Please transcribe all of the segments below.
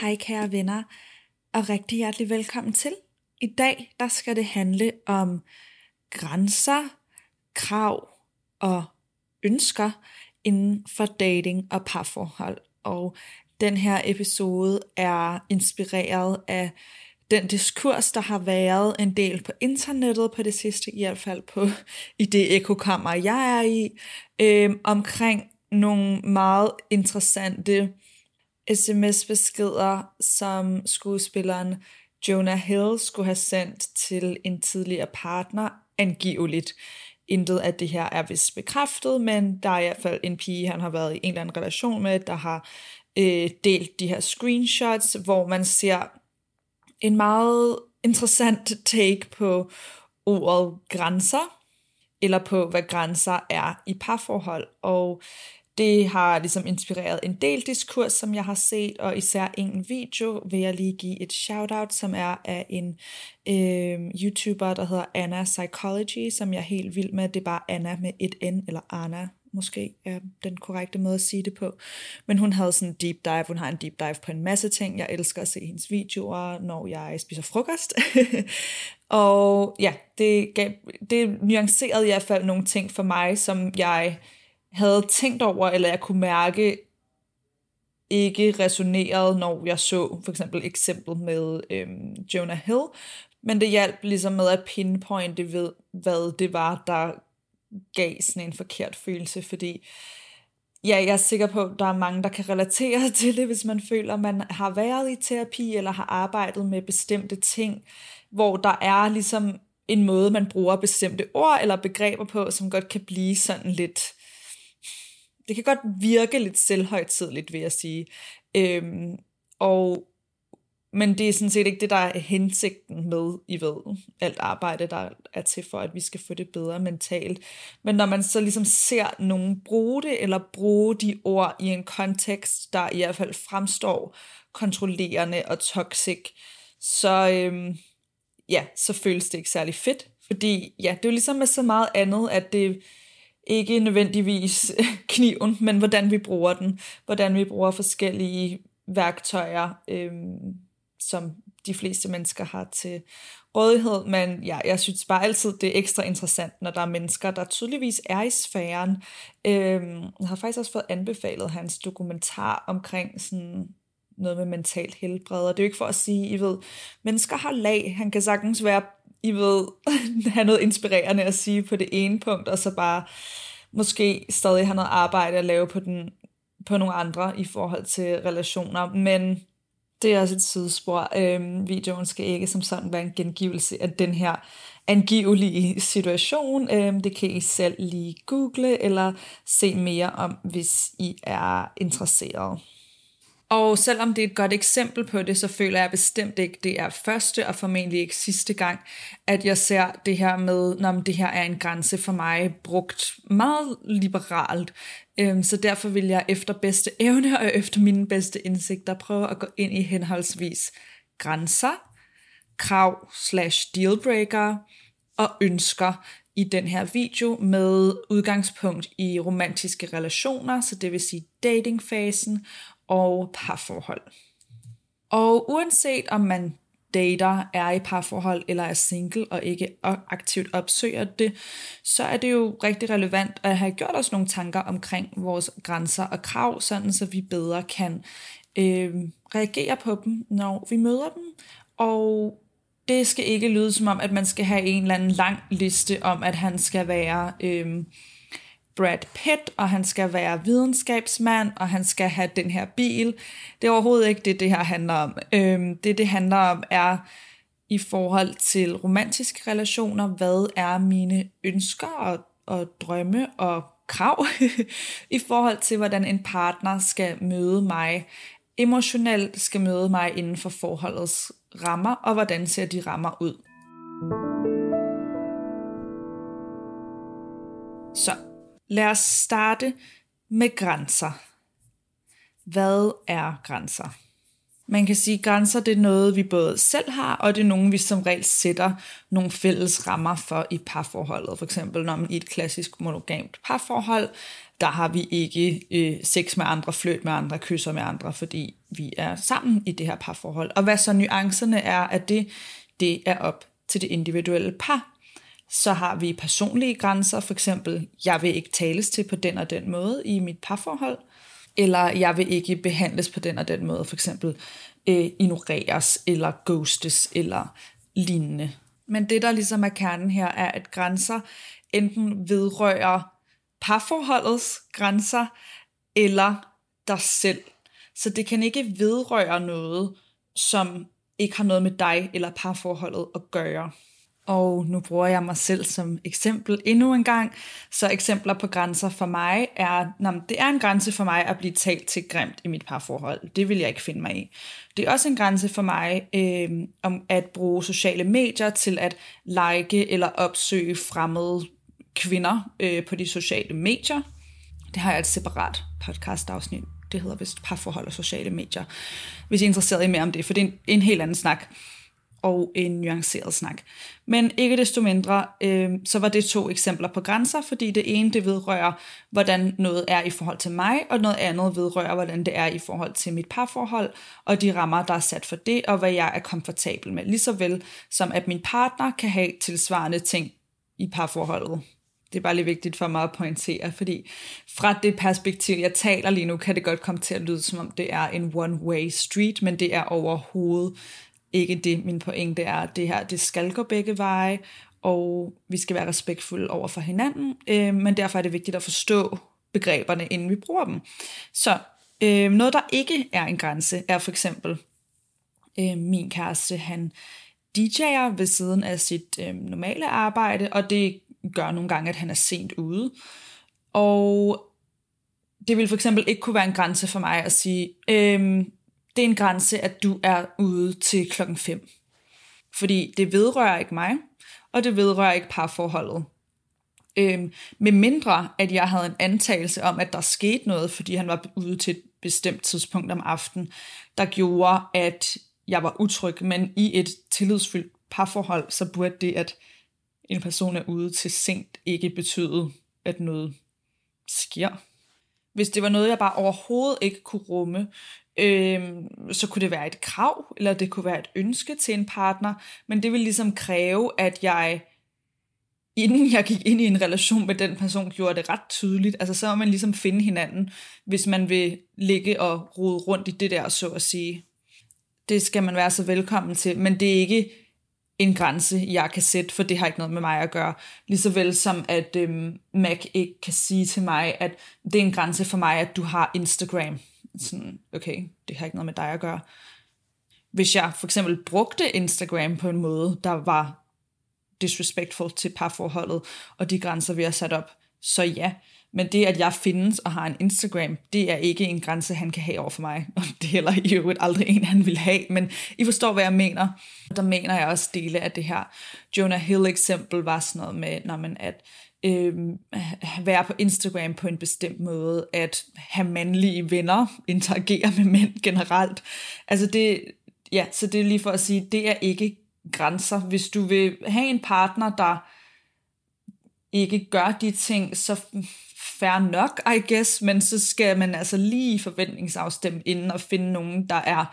Hej kære venner, og rigtig hjertelig velkommen til. I dag der skal det handle om grænser, krav og ønsker inden for dating og parforhold. Og den her episode er inspireret af den diskurs, der har været en del på internettet på det sidste, i hvert fald på i det ekokammer, jeg er i, øh, omkring nogle meget interessante sms-beskeder, som skuespilleren Jonah Hill skulle have sendt til en tidligere partner, angiveligt. Intet af det her er vist bekræftet, men der er i hvert fald en pige, han har været i en eller anden relation med, der har øh, delt de her screenshots, hvor man ser en meget interessant take på ordet grænser, eller på hvad grænser er i parforhold. Og det har ligesom inspireret en del diskurs, som jeg har set, og især en video vil jeg lige give et shout-out, som er af en øh, YouTuber, der hedder Anna Psychology, som jeg er helt vild med. Det er bare Anna med et N, eller Anna måske er den korrekte måde at sige det på. Men hun havde sådan en deep dive, hun har en deep dive på en masse ting. Jeg elsker at se hendes videoer, når jeg spiser frokost. og ja, det, gav, det nuancerede i hvert fald nogle ting for mig, som jeg havde tænkt over, eller jeg kunne mærke, ikke resonerede, når jeg så for eksempel eksempel med øhm, Jonah Hill, men det hjalp ligesom med at pinpointe ved, hvad det var, der gav sådan en forkert følelse, fordi ja, jeg er sikker på, at der er mange, der kan relatere til det, hvis man føler, at man har været i terapi, eller har arbejdet med bestemte ting, hvor der er ligesom en måde, man bruger bestemte ord eller begreber på, som godt kan blive sådan lidt det kan godt virke lidt selvhøjtidligt, vil jeg sige. Øhm, og, men det er sådan set ikke det, der er hensigten med, I ved, alt arbejde, der er til for, at vi skal få det bedre mentalt. Men når man så ligesom ser nogen bruge det, eller bruge de ord i en kontekst, der i hvert fald fremstår kontrollerende og toxic, så, øhm, ja, så føles det ikke særlig fedt. Fordi ja, det er jo ligesom med så meget andet, at det ikke nødvendigvis kniven, men hvordan vi bruger den, hvordan vi bruger forskellige værktøjer, øhm, som de fleste mennesker har til rådighed, men ja, jeg synes bare altid, det er ekstra interessant, når der er mennesker, der tydeligvis er i sfæren. Øhm, jeg har faktisk også fået anbefalet hans dokumentar omkring sådan noget med mentalt helbred, og det er jo ikke for at sige, I ved, mennesker har lag, han kan sagtens være i ved, have noget inspirerende at sige på det ene punkt, og så bare måske stadig have noget arbejde at lave på, den, på nogle andre i forhold til relationer. Men det er også et sidespor. Øhm, videoen skal ikke som sådan være en gengivelse af den her angivelige situation. Øhm, det kan I selv lige google eller se mere om, hvis I er interesseret. Og selvom det er et godt eksempel på det, så føler jeg bestemt ikke, det er første og formentlig ikke sidste gang, at jeg ser det her med, når det her er en grænse for mig, brugt meget liberalt. Øhm, så derfor vil jeg efter bedste evne og efter mine bedste indsigter prøve at gå ind i henholdsvis grænser, krav slash dealbreaker og ønsker i den her video med udgangspunkt i romantiske relationer, så det vil sige datingfasen, og parforhold. Og uanset om man dater, er i parforhold eller er single og ikke aktivt opsøger det, så er det jo rigtig relevant at have gjort os nogle tanker omkring vores grænser og krav, sådan så vi bedre kan øh, reagere på dem, når vi møder dem. Og det skal ikke lyde som om, at man skal have en eller anden lang liste om, at han skal være... Øh, Brad Pitt, og han skal være videnskabsmand, og han skal have den her bil. Det er overhovedet ikke det, det her handler om. Øhm, det, det handler om, er i forhold til romantiske relationer, hvad er mine ønsker og, og drømme og krav i forhold til, hvordan en partner skal møde mig emotionelt, skal møde mig inden for forholdets rammer, og hvordan ser de rammer ud. Så lad os starte med grænser. Hvad er grænser? Man kan sige, at grænser det er noget, vi både selv har, og det er nogen, vi som regel sætter nogle fælles rammer for i parforholdet. For eksempel når man i et klassisk monogamt parforhold, der har vi ikke øh, sex med andre, fløt med andre, kysser med andre, fordi vi er sammen i det her parforhold. Og hvad så nuancerne er at det, det er op til det individuelle par. Så har vi personlige grænser, for eksempel, jeg vil ikke tales til på den og den måde i mit parforhold eller jeg vil ikke behandles på den og den måde, for eksempel øh, ignoreres eller ghostes eller lignende. Men det, der ligesom er kernen her, er, at grænser enten vedrører parforholdets grænser eller dig selv. Så det kan ikke vedrøre noget, som ikke har noget med dig eller parforholdet at gøre. Og nu bruger jeg mig selv som eksempel endnu en gang. Så eksempler på grænser for mig er, nå, det er en grænse for mig at blive talt til grimt i mit parforhold. Det vil jeg ikke finde mig i. Det er også en grænse for mig øh, om at bruge sociale medier til at like eller opsøge fremmede kvinder øh, på de sociale medier. Det har jeg et separat podcast-afsnit. Det hedder vist parforhold og sociale medier. Hvis I er interesseret i mere om det, for det er en, en helt anden snak og en nuanceret snak. Men ikke desto mindre, øh, så var det to eksempler på grænser, fordi det ene det vedrører, hvordan noget er i forhold til mig, og noget andet vedrører, hvordan det er i forhold til mit parforhold, og de rammer, der er sat for det, og hvad jeg er komfortabel med. Ligeså vel som at min partner kan have tilsvarende ting i parforholdet. Det er bare lige vigtigt for mig at pointere, fordi fra det perspektiv, jeg taler lige nu, kan det godt komme til at lyde, som om det er en one-way street, men det er overhovedet ikke det. Min pointe er, det her det skal gå begge veje, og vi skal være respektfulde over for hinanden, øh, men derfor er det vigtigt at forstå begreberne, inden vi bruger dem. Så øh, noget, der ikke er en grænse, er for eksempel øh, min kæreste, han DJ'er ved siden af sit øh, normale arbejde, og det gør nogle gange, at han er sent ude. Og det vil for eksempel ikke kunne være en grænse for mig at sige, øh, det er en grænse, at du er ude til klokken 5. Fordi det vedrører ikke mig, og det vedrører ikke parforholdet. Øhm, med mindre, at jeg havde en antagelse om, at der skete noget, fordi han var ude til et bestemt tidspunkt om aftenen, der gjorde, at jeg var utryg. Men i et tillidsfyldt parforhold, så burde det, at en person er ude til sent, ikke betyde, at noget sker. Hvis det var noget, jeg bare overhovedet ikke kunne rumme, Øhm, så kunne det være et krav, eller det kunne være et ønske til en partner, men det vil ligesom kræve, at jeg, inden jeg gik ind i en relation med den person, gjorde det ret tydeligt. Altså så må man ligesom finde hinanden, hvis man vil ligge og rode rundt i det der, så at sige. Det skal man være så velkommen til, men det er ikke en grænse, jeg kan sætte, for det har ikke noget med mig at gøre. Ligeså vel som at øhm, Mac ikke kan sige til mig, at det er en grænse for mig, at du har Instagram sådan, okay, det har ikke noget med dig at gøre. Hvis jeg for eksempel brugte Instagram på en måde, der var disrespectful til parforholdet, og de grænser, vi har sat op, så ja. Men det, at jeg findes og har en Instagram, det er ikke en grænse, han kan have over for mig. Og det er heller i øvrigt aldrig en, han vil have. Men I forstår, hvad jeg mener. Der mener jeg også dele af det her. Jonah Hill eksempel var sådan noget med, når man, at øh, være på Instagram på en bestemt måde, at have mandlige venner, interagere med mænd generelt. Altså det, ja, så det er lige for at sige, det er ikke grænser. Hvis du vil have en partner, der ikke gør de ting, så fair nok, I guess, men så skal man altså lige forventningsafstemme inden og finde nogen, der er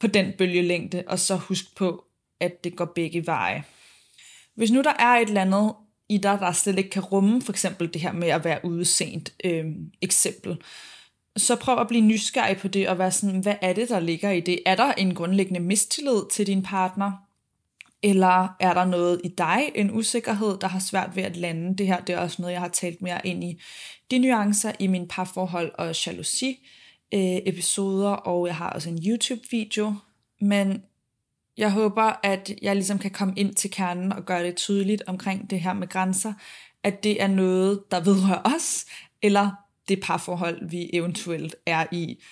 på den bølgelængde, og så husk på, at det går begge veje. Hvis nu der er et eller andet i dig, der slet ikke kan rumme for eksempel det her med at være ude sent, øh, eksempel, så prøv at blive nysgerrig på det og være sådan, hvad er det, der ligger i det? Er der en grundlæggende mistillid til din partner? Eller er der noget i dig, en usikkerhed, der har svært ved at lande? Det her det er også noget, jeg har talt mere ind i de nuancer i min parforhold og jalousi øh, episoder, og jeg har også en YouTube-video. Men jeg håber, at jeg ligesom kan komme ind til kernen og gøre det tydeligt omkring det her med grænser, at det er noget, der vedrører os, eller det parforhold, vi eventuelt er i,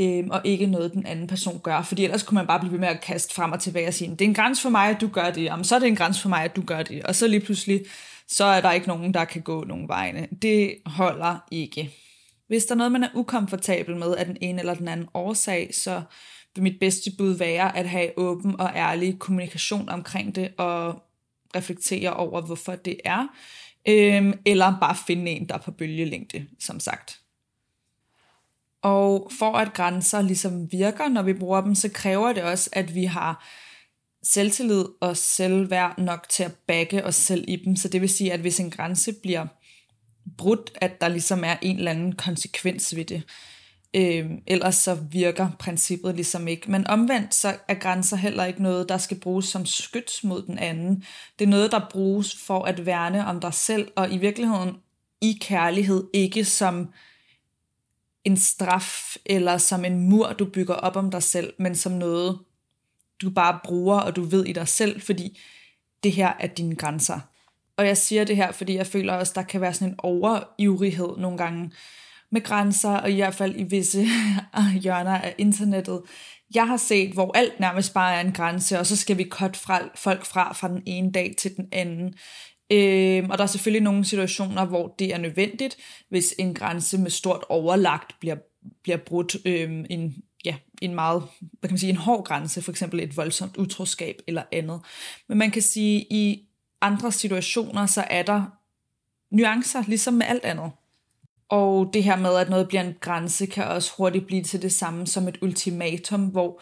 øhm, og ikke noget, den anden person gør. Fordi ellers kunne man bare blive ved med at kaste frem og tilbage og sige, det er en grænse for mig, at du gør det, jamen, så er det en grænse for mig, at du gør det. Og så lige pludselig, så er der ikke nogen, der kan gå nogen vegne. Det holder ikke. Hvis der er noget, man er ukomfortabel med af den ene eller den anden årsag, så mit bedste bud være at have åben og ærlig kommunikation omkring det, og reflektere over, hvorfor det er, øhm, eller bare finde en, der er på bølgelængde, som sagt. Og for at grænser ligesom virker, når vi bruger dem, så kræver det også, at vi har selvtillid og selvværd nok til at bagge os selv i dem. Så det vil sige, at hvis en grænse bliver brudt, at der ligesom er en eller anden konsekvens ved det. Øh, ellers så virker princippet ligesom ikke. Men omvendt så er grænser heller ikke noget, der skal bruges som skyts mod den anden. Det er noget, der bruges for at værne om dig selv, og i virkeligheden i kærlighed, ikke som en straf eller som en mur, du bygger op om dig selv, men som noget, du bare bruger, og du ved i dig selv, fordi det her er dine grænser. Og jeg siger det her, fordi jeg føler også, der kan være sådan en overivrighed nogle gange med grænser, og i hvert fald i visse hjørner af internettet. Jeg har set, hvor alt nærmest bare er en grænse, og så skal vi cut fra, folk fra fra den ene dag til den anden. Øhm, og der er selvfølgelig nogle situationer, hvor det er nødvendigt, hvis en grænse med stort overlagt bliver, bliver brudt. Øhm, en, ja, en meget, hvad kan man sige, en hård grænse, for eksempel et voldsomt utroskab eller andet. Men man kan sige, i andre situationer, så er der nuancer, ligesom med alt andet. Og det her med, at noget bliver en grænse, kan også hurtigt blive til det samme som et ultimatum, hvor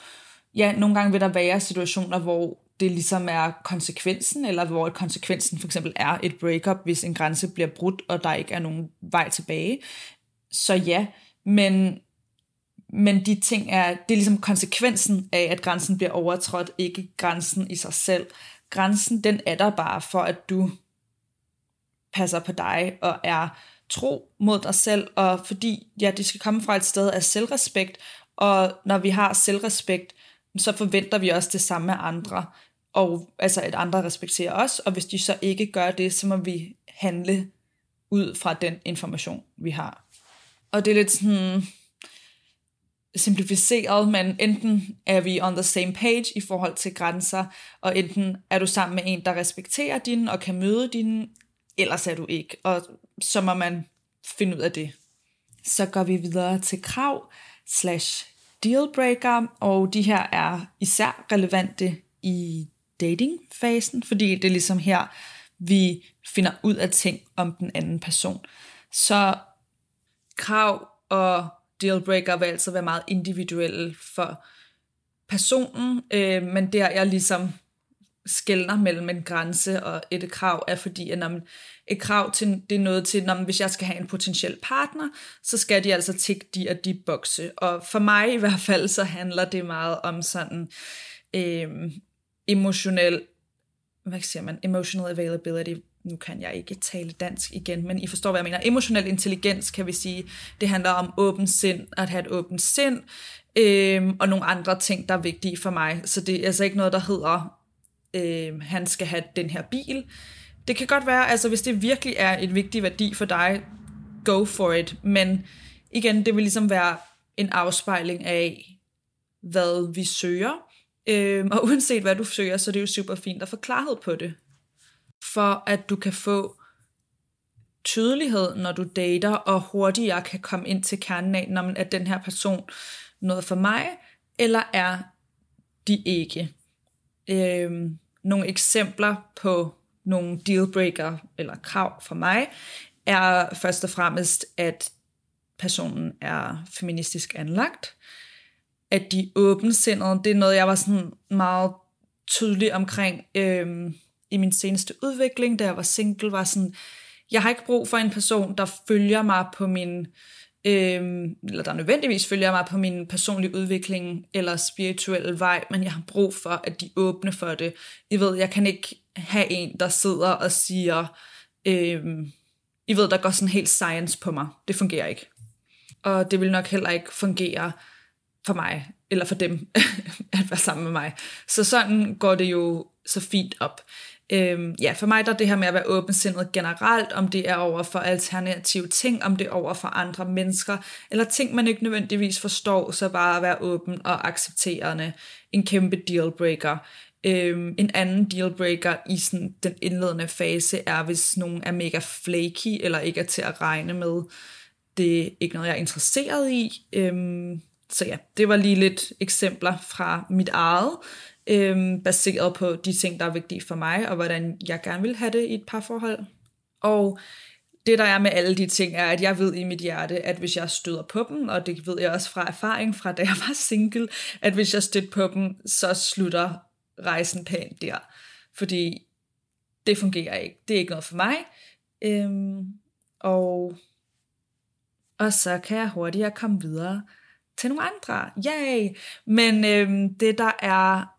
ja, nogle gange vil der være situationer, hvor det ligesom er konsekvensen, eller hvor konsekvensen for eksempel er et breakup, hvis en grænse bliver brudt, og der ikke er nogen vej tilbage. Så ja, men, men de ting er, det er ligesom konsekvensen af, at grænsen bliver overtrådt, ikke grænsen i sig selv. Grænsen, den er der bare for, at du passer på dig og er tro mod dig selv, og fordi ja, det skal komme fra et sted af selvrespekt, og når vi har selvrespekt, så forventer vi også det samme af andre, og altså at andre respekterer os, og hvis de så ikke gør det, så må vi handle ud fra den information, vi har. Og det er lidt sådan simplificeret, men enten er vi on the same page i forhold til grænser, og enten er du sammen med en, der respekterer dine og kan møde dine, ellers er du ikke. Og så må man finde ud af det. Så går vi videre til krav slash dealbreaker, og de her er især relevante i datingfasen, fordi det er ligesom her, vi finder ud af ting om den anden person. Så krav og dealbreaker vil altså være meget individuelle for personen, øh, men der jeg ligesom skældner mellem en grænse og et krav, er fordi, at når man, et krav til, det er noget til, når man, hvis jeg skal have en potentiel partner, så skal de altså tække de og de bokse. Og for mig i hvert fald, så handler det meget om sådan øh, emotionel, hvad siger man, emotional availability, nu kan jeg ikke tale dansk igen, men I forstår, hvad jeg mener. Emotionel intelligens, kan vi sige, det handler om åben sind, at have et åbent sind, øh, og nogle andre ting, der er vigtige for mig. Så det er altså ikke noget, der hedder, øh, han skal have den her bil. Det kan godt være, altså hvis det virkelig er et vigtig værdi for dig, go for it. Men igen, det vil ligesom være en afspejling af, hvad vi søger. Øh, og uanset hvad du søger, så er det jo super fint at få klarhed på det. For at du kan få tydelighed, når du dater, og hurtigere kan komme ind til kernen af, når er den her person noget for mig, eller er de ikke. Øhm, nogle eksempler på nogle dealbreaker eller krav for mig, er først og fremmest, at personen er feministisk anlagt, at de er åbensindede, det er noget, jeg var sådan meget tydelig omkring øhm, i min seneste udvikling, da jeg var single, var sådan, jeg har ikke brug for en person, der følger mig på min øhm, eller der nødvendigvis følger mig på min personlige udvikling eller spirituelle vej, men jeg har brug for, at de åbne for det. I ved, jeg kan ikke have en, der sidder og siger, øhm, I ved, der går sådan helt science på mig. Det fungerer ikke. Og det vil nok heller ikke fungere for mig, eller for dem, at være sammen med mig. Så sådan går det jo så fint op. Øhm, ja, for mig der er det her med at være åbensindet generelt, om det er over for alternative ting, om det er over for andre mennesker, eller ting, man ikke nødvendigvis forstår, så bare at være åben og accepterende. En kæmpe dealbreaker. Øhm, en anden dealbreaker i sådan den indledende fase er, hvis nogen er mega flaky, eller ikke er til at regne med. Det er ikke noget, jeg er interesseret i. Øhm, så ja, det var lige lidt eksempler fra mit eget, øhm, baseret på de ting, der er vigtige for mig, og hvordan jeg gerne vil have det i et par forhold. Og det der er med alle de ting, er, at jeg ved i mit hjerte, at hvis jeg støder på dem, og det ved jeg også fra erfaring fra da jeg var single, at hvis jeg støtter på dem, så slutter rejsen pænt der. Fordi det fungerer ikke. Det er ikke noget for mig. Øhm, og, og så kan jeg hurtigere komme videre til nogle andre. Yay! Men øhm, det der er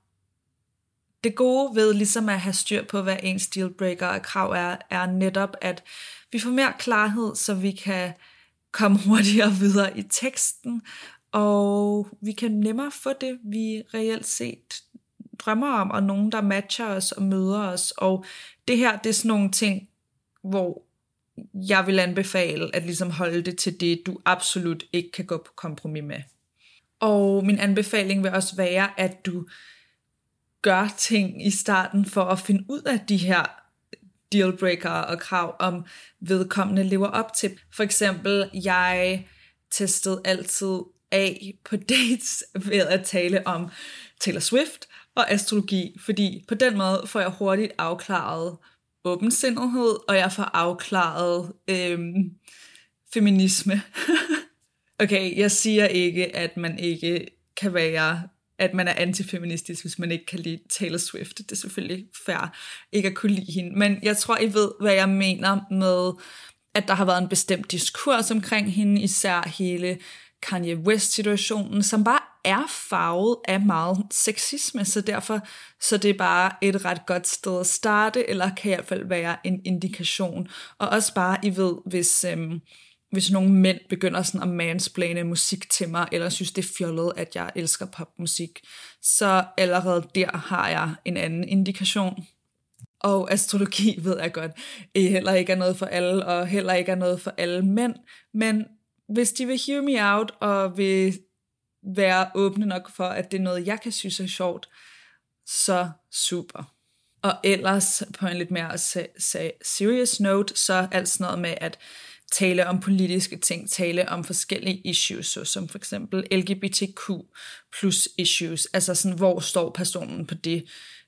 det gode ved ligesom at have styr på, hvad ens dealbreaker og krav er, er netop, at vi får mere klarhed, så vi kan komme hurtigere videre i teksten, og vi kan nemmere få det, vi reelt set drømmer om, og nogen, der matcher os og møder os. Og det her, det er sådan nogle ting, hvor jeg vil anbefale at ligesom holde det til det, du absolut ikke kan gå på kompromis med. Og min anbefaling vil også være, at du gør ting i starten for at finde ud af de her dealbreaker og krav, om vedkommende lever op til. For eksempel, jeg testede altid af på dates ved at tale om Taylor Swift og astrologi, fordi på den måde får jeg hurtigt afklaret åbensindighed, og jeg får afklaret øhm, feminisme. okay, jeg siger ikke, at man ikke kan være at man er antifeministisk, hvis man ikke kan lide Taylor Swift. Det er selvfølgelig fair ikke at kunne lide hende. Men jeg tror, I ved, hvad jeg mener med, at der har været en bestemt diskurs omkring hende, især hele Kanye West-situationen, som bare er farvet af meget sexisme, så derfor så det er bare et ret godt sted at starte, eller kan i hvert fald være en indikation. Og også bare, I ved, hvis, øhm, hvis nogle mænd begynder sådan at mansplane musik til mig, eller synes det er fjollet, at jeg elsker popmusik, så allerede der har jeg en anden indikation. Og astrologi ved jeg godt, heller ikke er noget for alle, og heller ikke er noget for alle mænd, men hvis de vil hear me out, og vil være åbne nok for, at det er noget, jeg kan synes er sjovt, så super. Og ellers på en lidt mere serious note, så alt sådan noget med at tale om politiske ting, tale om forskellige issues, så som for eksempel LGBTQ plus issues, altså sådan, hvor står personen på det,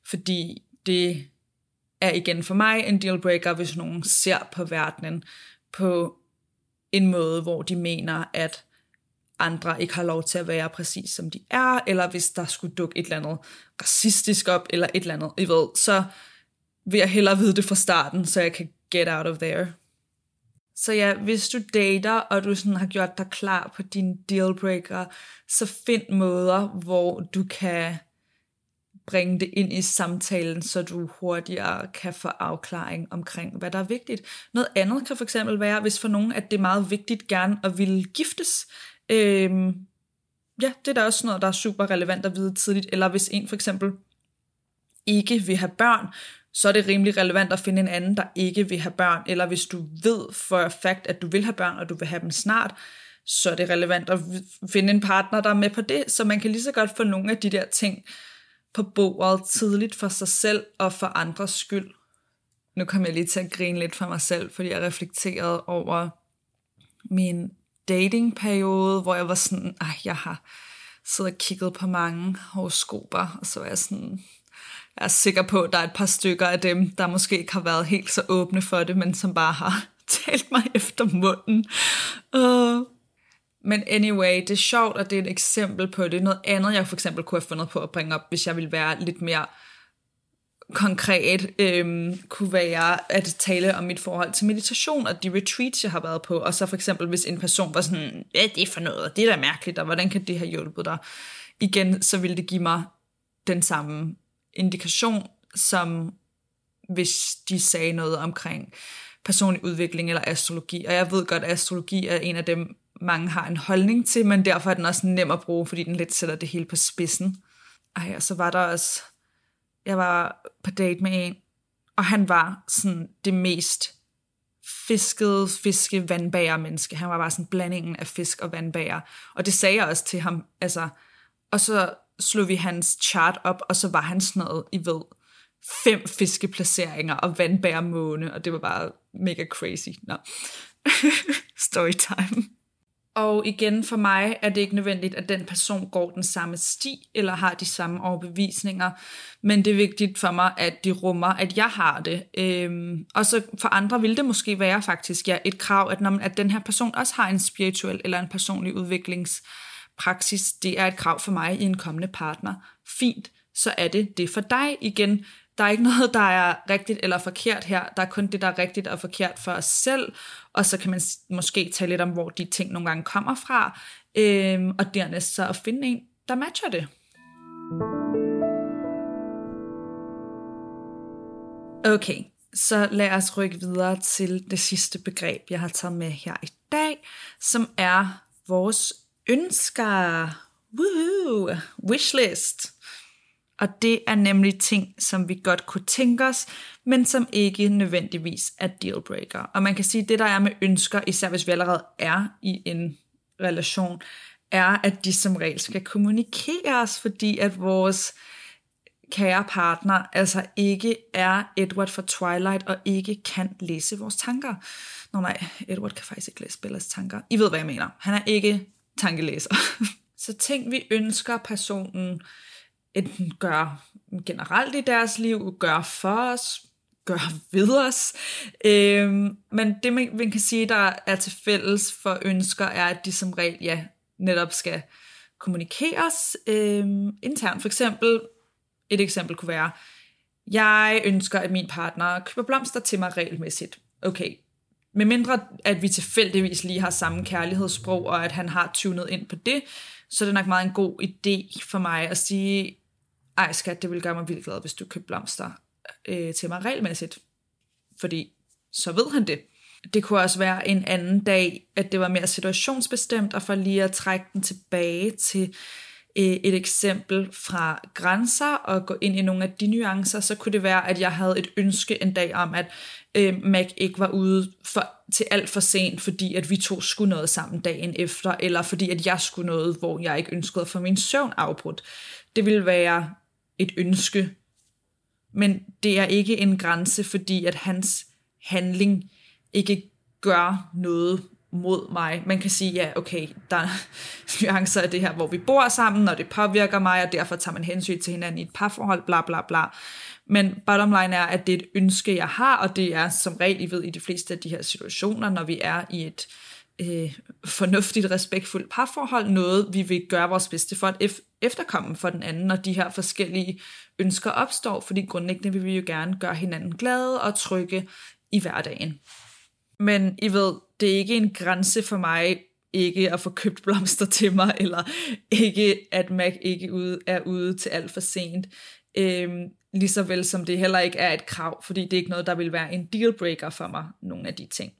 fordi det er igen for mig en dealbreaker, hvis nogen ser på verdenen på en måde, hvor de mener, at andre ikke har lov til at være præcis som de er, eller hvis der skulle dukke et eller andet racistisk op, eller et eller andet, I ved, så vil jeg hellere vide det fra starten, så jeg kan get out of there. Så ja, hvis du dater, og du sådan har gjort dig klar på dine dealbreaker, så find måder, hvor du kan bringe det ind i samtalen, så du hurtigere kan få afklaring omkring, hvad der er vigtigt. Noget andet kan for eksempel være, hvis for nogen, at det er meget vigtigt gerne at ville giftes. Øhm, ja, det er da også noget, der er super relevant at vide tidligt. Eller hvis en for eksempel ikke vil have børn, så er det rimelig relevant at finde en anden, der ikke vil have børn. Eller hvis du ved for fact, at du vil have børn, og du vil have dem snart, så er det relevant at finde en partner, der er med på det. Så man kan lige så godt få nogle af de der ting på bordet tidligt for sig selv og for andres skyld. Nu kommer jeg lige til at grine lidt for mig selv, fordi jeg reflekterede over min datingperiode, hvor jeg var sådan, at jeg har siddet og kigget på mange horoskoper, og så var jeg sådan, jeg er sikker på, at der er et par stykker af dem, der måske ikke har været helt så åbne for det, men som bare har talt mig efter munden. Uh. Men anyway, det er sjovt, at det er et eksempel på det. Noget andet, jeg for eksempel kunne have fundet på at bringe op, hvis jeg ville være lidt mere konkret, øhm, kunne være at tale om mit forhold til meditation og de retreats, jeg har været på. Og så for eksempel, hvis en person var sådan, hvad det er for noget, det er da mærkeligt, og hvordan kan det have hjulpet dig? Igen, så ville det give mig den samme indikation, som hvis de sagde noget omkring personlig udvikling eller astrologi. Og jeg ved godt, at astrologi er en af dem, mange har en holdning til, men derfor er den også nem at bruge, fordi den lidt sætter det hele på spidsen. Ej, og så var der også, jeg var på date med en, og han var sådan det mest fiskede fiske vandbager menneske. Han var bare sådan blandingen af fisk og vandbager. Og det sagde jeg også til ham. Altså, og så slog vi hans chart op, og så var han sådan noget, I ved, fem fiskeplaceringer og vandbærmåne, og det var bare mega crazy. Nå. Storytime. Og igen, for mig er det ikke nødvendigt, at den person går den samme sti, eller har de samme overbevisninger, men det er vigtigt for mig, at de rummer, at jeg har det. Øhm, og så for andre vil det måske være faktisk ja, et krav, at, når, at den her person også har en spirituel eller en personlig udviklings praksis, Det er et krav for mig i en kommende partner. Fint, så er det det for dig igen. Der er ikke noget, der er rigtigt eller forkert her. Der er kun det, der er rigtigt og forkert for os selv. Og så kan man måske tale lidt om, hvor de ting nogle gange kommer fra. Øhm, og dernæst så at finde en, der matcher det. Okay, så lad os rykke videre til det sidste begreb, jeg har taget med her i dag, som er vores ønsker. Woohoo! Wishlist. Og det er nemlig ting, som vi godt kunne tænke os, men som ikke nødvendigvis er dealbreaker. Og man kan sige, at det der er med ønsker, især hvis vi allerede er i en relation, er, at de som regel skal kommunikeres, fordi at vores kære partner altså ikke er Edward for Twilight og ikke kan læse vores tanker. Nå nej, Edward kan faktisk ikke læse Bellas tanker. I ved, hvad jeg mener. Han er ikke tankelæser. Så ting, vi ønsker personen enten gør generelt i deres liv, gør for os, gør ved os. Øhm, men det, man, kan sige, der er til fælles for ønsker, er, at de som regel ja, netop skal kommunikeres øhm, internt. For eksempel, et eksempel kunne være, jeg ønsker, at min partner køber blomster til mig regelmæssigt. Okay, med mindre at vi tilfældigvis lige har samme kærlighedssprog, og at han har tunet ind på det, så er det nok meget en god idé for mig at sige, ej skat, det vil gøre mig vildt glad, hvis du købte blomster øh, til mig regelmæssigt. Fordi så ved han det. Det kunne også være en anden dag, at det var mere situationsbestemt, og for lige at trække den tilbage til Øh, et eksempel fra grænser og gå ind i nogle af de nuancer, så kunne det være, at jeg havde et ønske en dag om, at øh, Mac ikke var ude for, til alt for sent, fordi at vi to skulle noget sammen dagen efter, eller fordi at jeg skulle noget, hvor jeg ikke ønskede at få min søvn afbrudt. Det ville være et ønske, men det er ikke en grænse, fordi at hans handling ikke gør noget mod mig. Man kan sige, ja, okay, der er nuancer af det her, hvor vi bor sammen, og det påvirker mig, og derfor tager man hensyn til hinanden i et parforhold, bla bla bla. Men bottom line er, at det er et ønske, jeg har, og det er som regel, I ved, i de fleste af de her situationer, når vi er i et øh, fornuftigt, respektfuldt parforhold, noget vi vil gøre vores bedste for at efterkomme for den anden, når de her forskellige ønsker opstår, fordi grundlæggende vil vi jo gerne gøre hinanden glade og trygge i hverdagen. Men I ved, det er ikke en grænse for mig ikke at få købt blomster til mig, eller ikke at Mac ikke ude, er ude til alt for sent. Øhm, lige så vel som det heller ikke er et krav, fordi det er ikke noget, der vil være en dealbreaker for mig, nogle af de ting.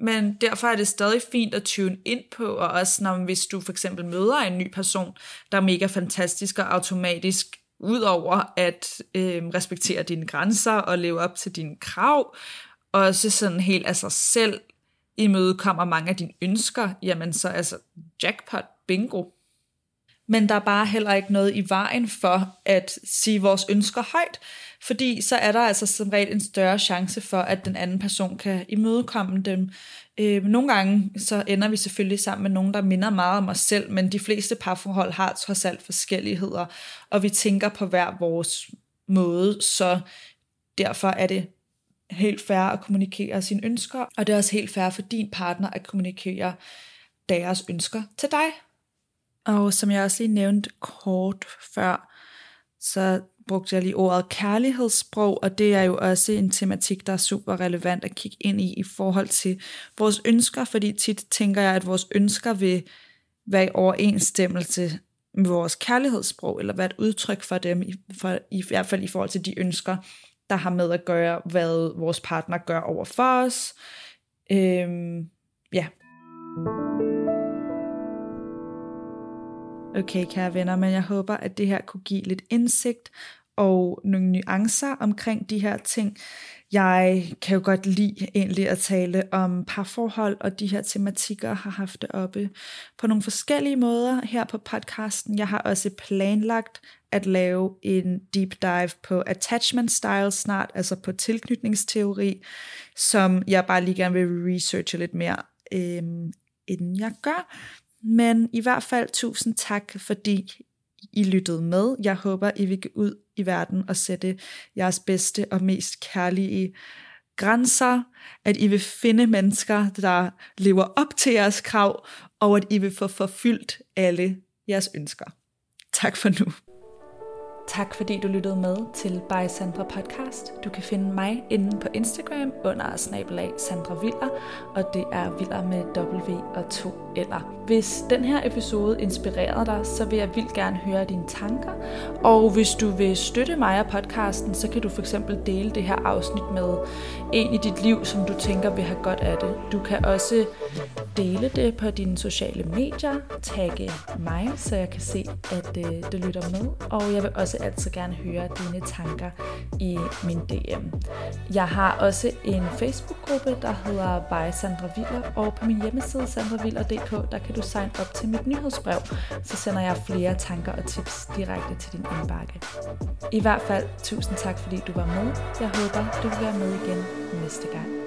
Men derfor er det stadig fint at tune ind på, og også når, hvis du for eksempel møder en ny person, der er mega fantastisk og automatisk, udover at øh, respektere dine grænser og leve op til dine krav, også sådan helt af sig selv imødekommer mange af dine ønsker, jamen så altså jackpot, bingo. Men der er bare heller ikke noget i vejen for at sige vores ønsker højt, fordi så er der altså som regel en større chance for, at den anden person kan imødekomme dem. Øh, nogle gange så ender vi selvfølgelig sammen med nogen, der minder meget om os selv, men de fleste parforhold har trods alt forskelligheder, og vi tænker på hver vores måde, så derfor er det helt fair at kommunikere sine ønsker, og det er også helt fair for din partner at kommunikere deres ønsker til dig. Og som jeg også lige nævnte kort før, så brugte jeg lige ordet kærlighedssprog, og det er jo også en tematik, der er super relevant at kigge ind i i forhold til vores ønsker, fordi tit tænker jeg, at vores ønsker vil være i overensstemmelse med vores kærlighedssprog, eller være et udtryk for dem, i, for, i hvert fald i forhold til de ønsker, der har med at gøre, hvad vores partner gør over for os. Øhm, ja. Okay, kære venner, men jeg håber, at det her kunne give lidt indsigt og nogle nuancer omkring de her ting. Jeg kan jo godt lide egentlig at tale om parforhold og de her tematikker, har haft det oppe på nogle forskellige måder her på podcasten. Jeg har også planlagt at lave en deep dive på attachment style snart, altså på tilknytningsteori, som jeg bare lige gerne vil researche lidt mere, øhm, inden jeg gør. Men i hvert fald tusind tak, fordi i lyttede med. Jeg håber, I vil gå ud i verden og sætte jeres bedste og mest kærlige grænser, at I vil finde mennesker, der lever op til jeres krav, og at I vil få forfyldt alle jeres ønsker. Tak for nu. Tak fordi du lyttede med til By Sandra Podcast. Du kan finde mig inde på Instagram under snabelag Sandra Viller, og det er Viller med W og to eller. Hvis den her episode inspirerede dig, så vil jeg vildt gerne høre dine tanker. Og hvis du vil støtte mig og podcasten, så kan du for eksempel dele det her afsnit med en i dit liv, som du tænker vil have godt af det. Du kan også dele det på dine sociale medier, tagge mig, så jeg kan se, at øh, du lytter med. Og jeg vil også altid gerne høre dine tanker i min DM. Jeg har også en Facebook-gruppe, der hedder By Sandra Viller, og på min hjemmeside sandraviller.dk, der kan du signe op til mit nyhedsbrev, så sender jeg flere tanker og tips direkte til din indbakke. I hvert fald, tusind tak fordi du var med. Jeg håber, du vil være med igen næste gang.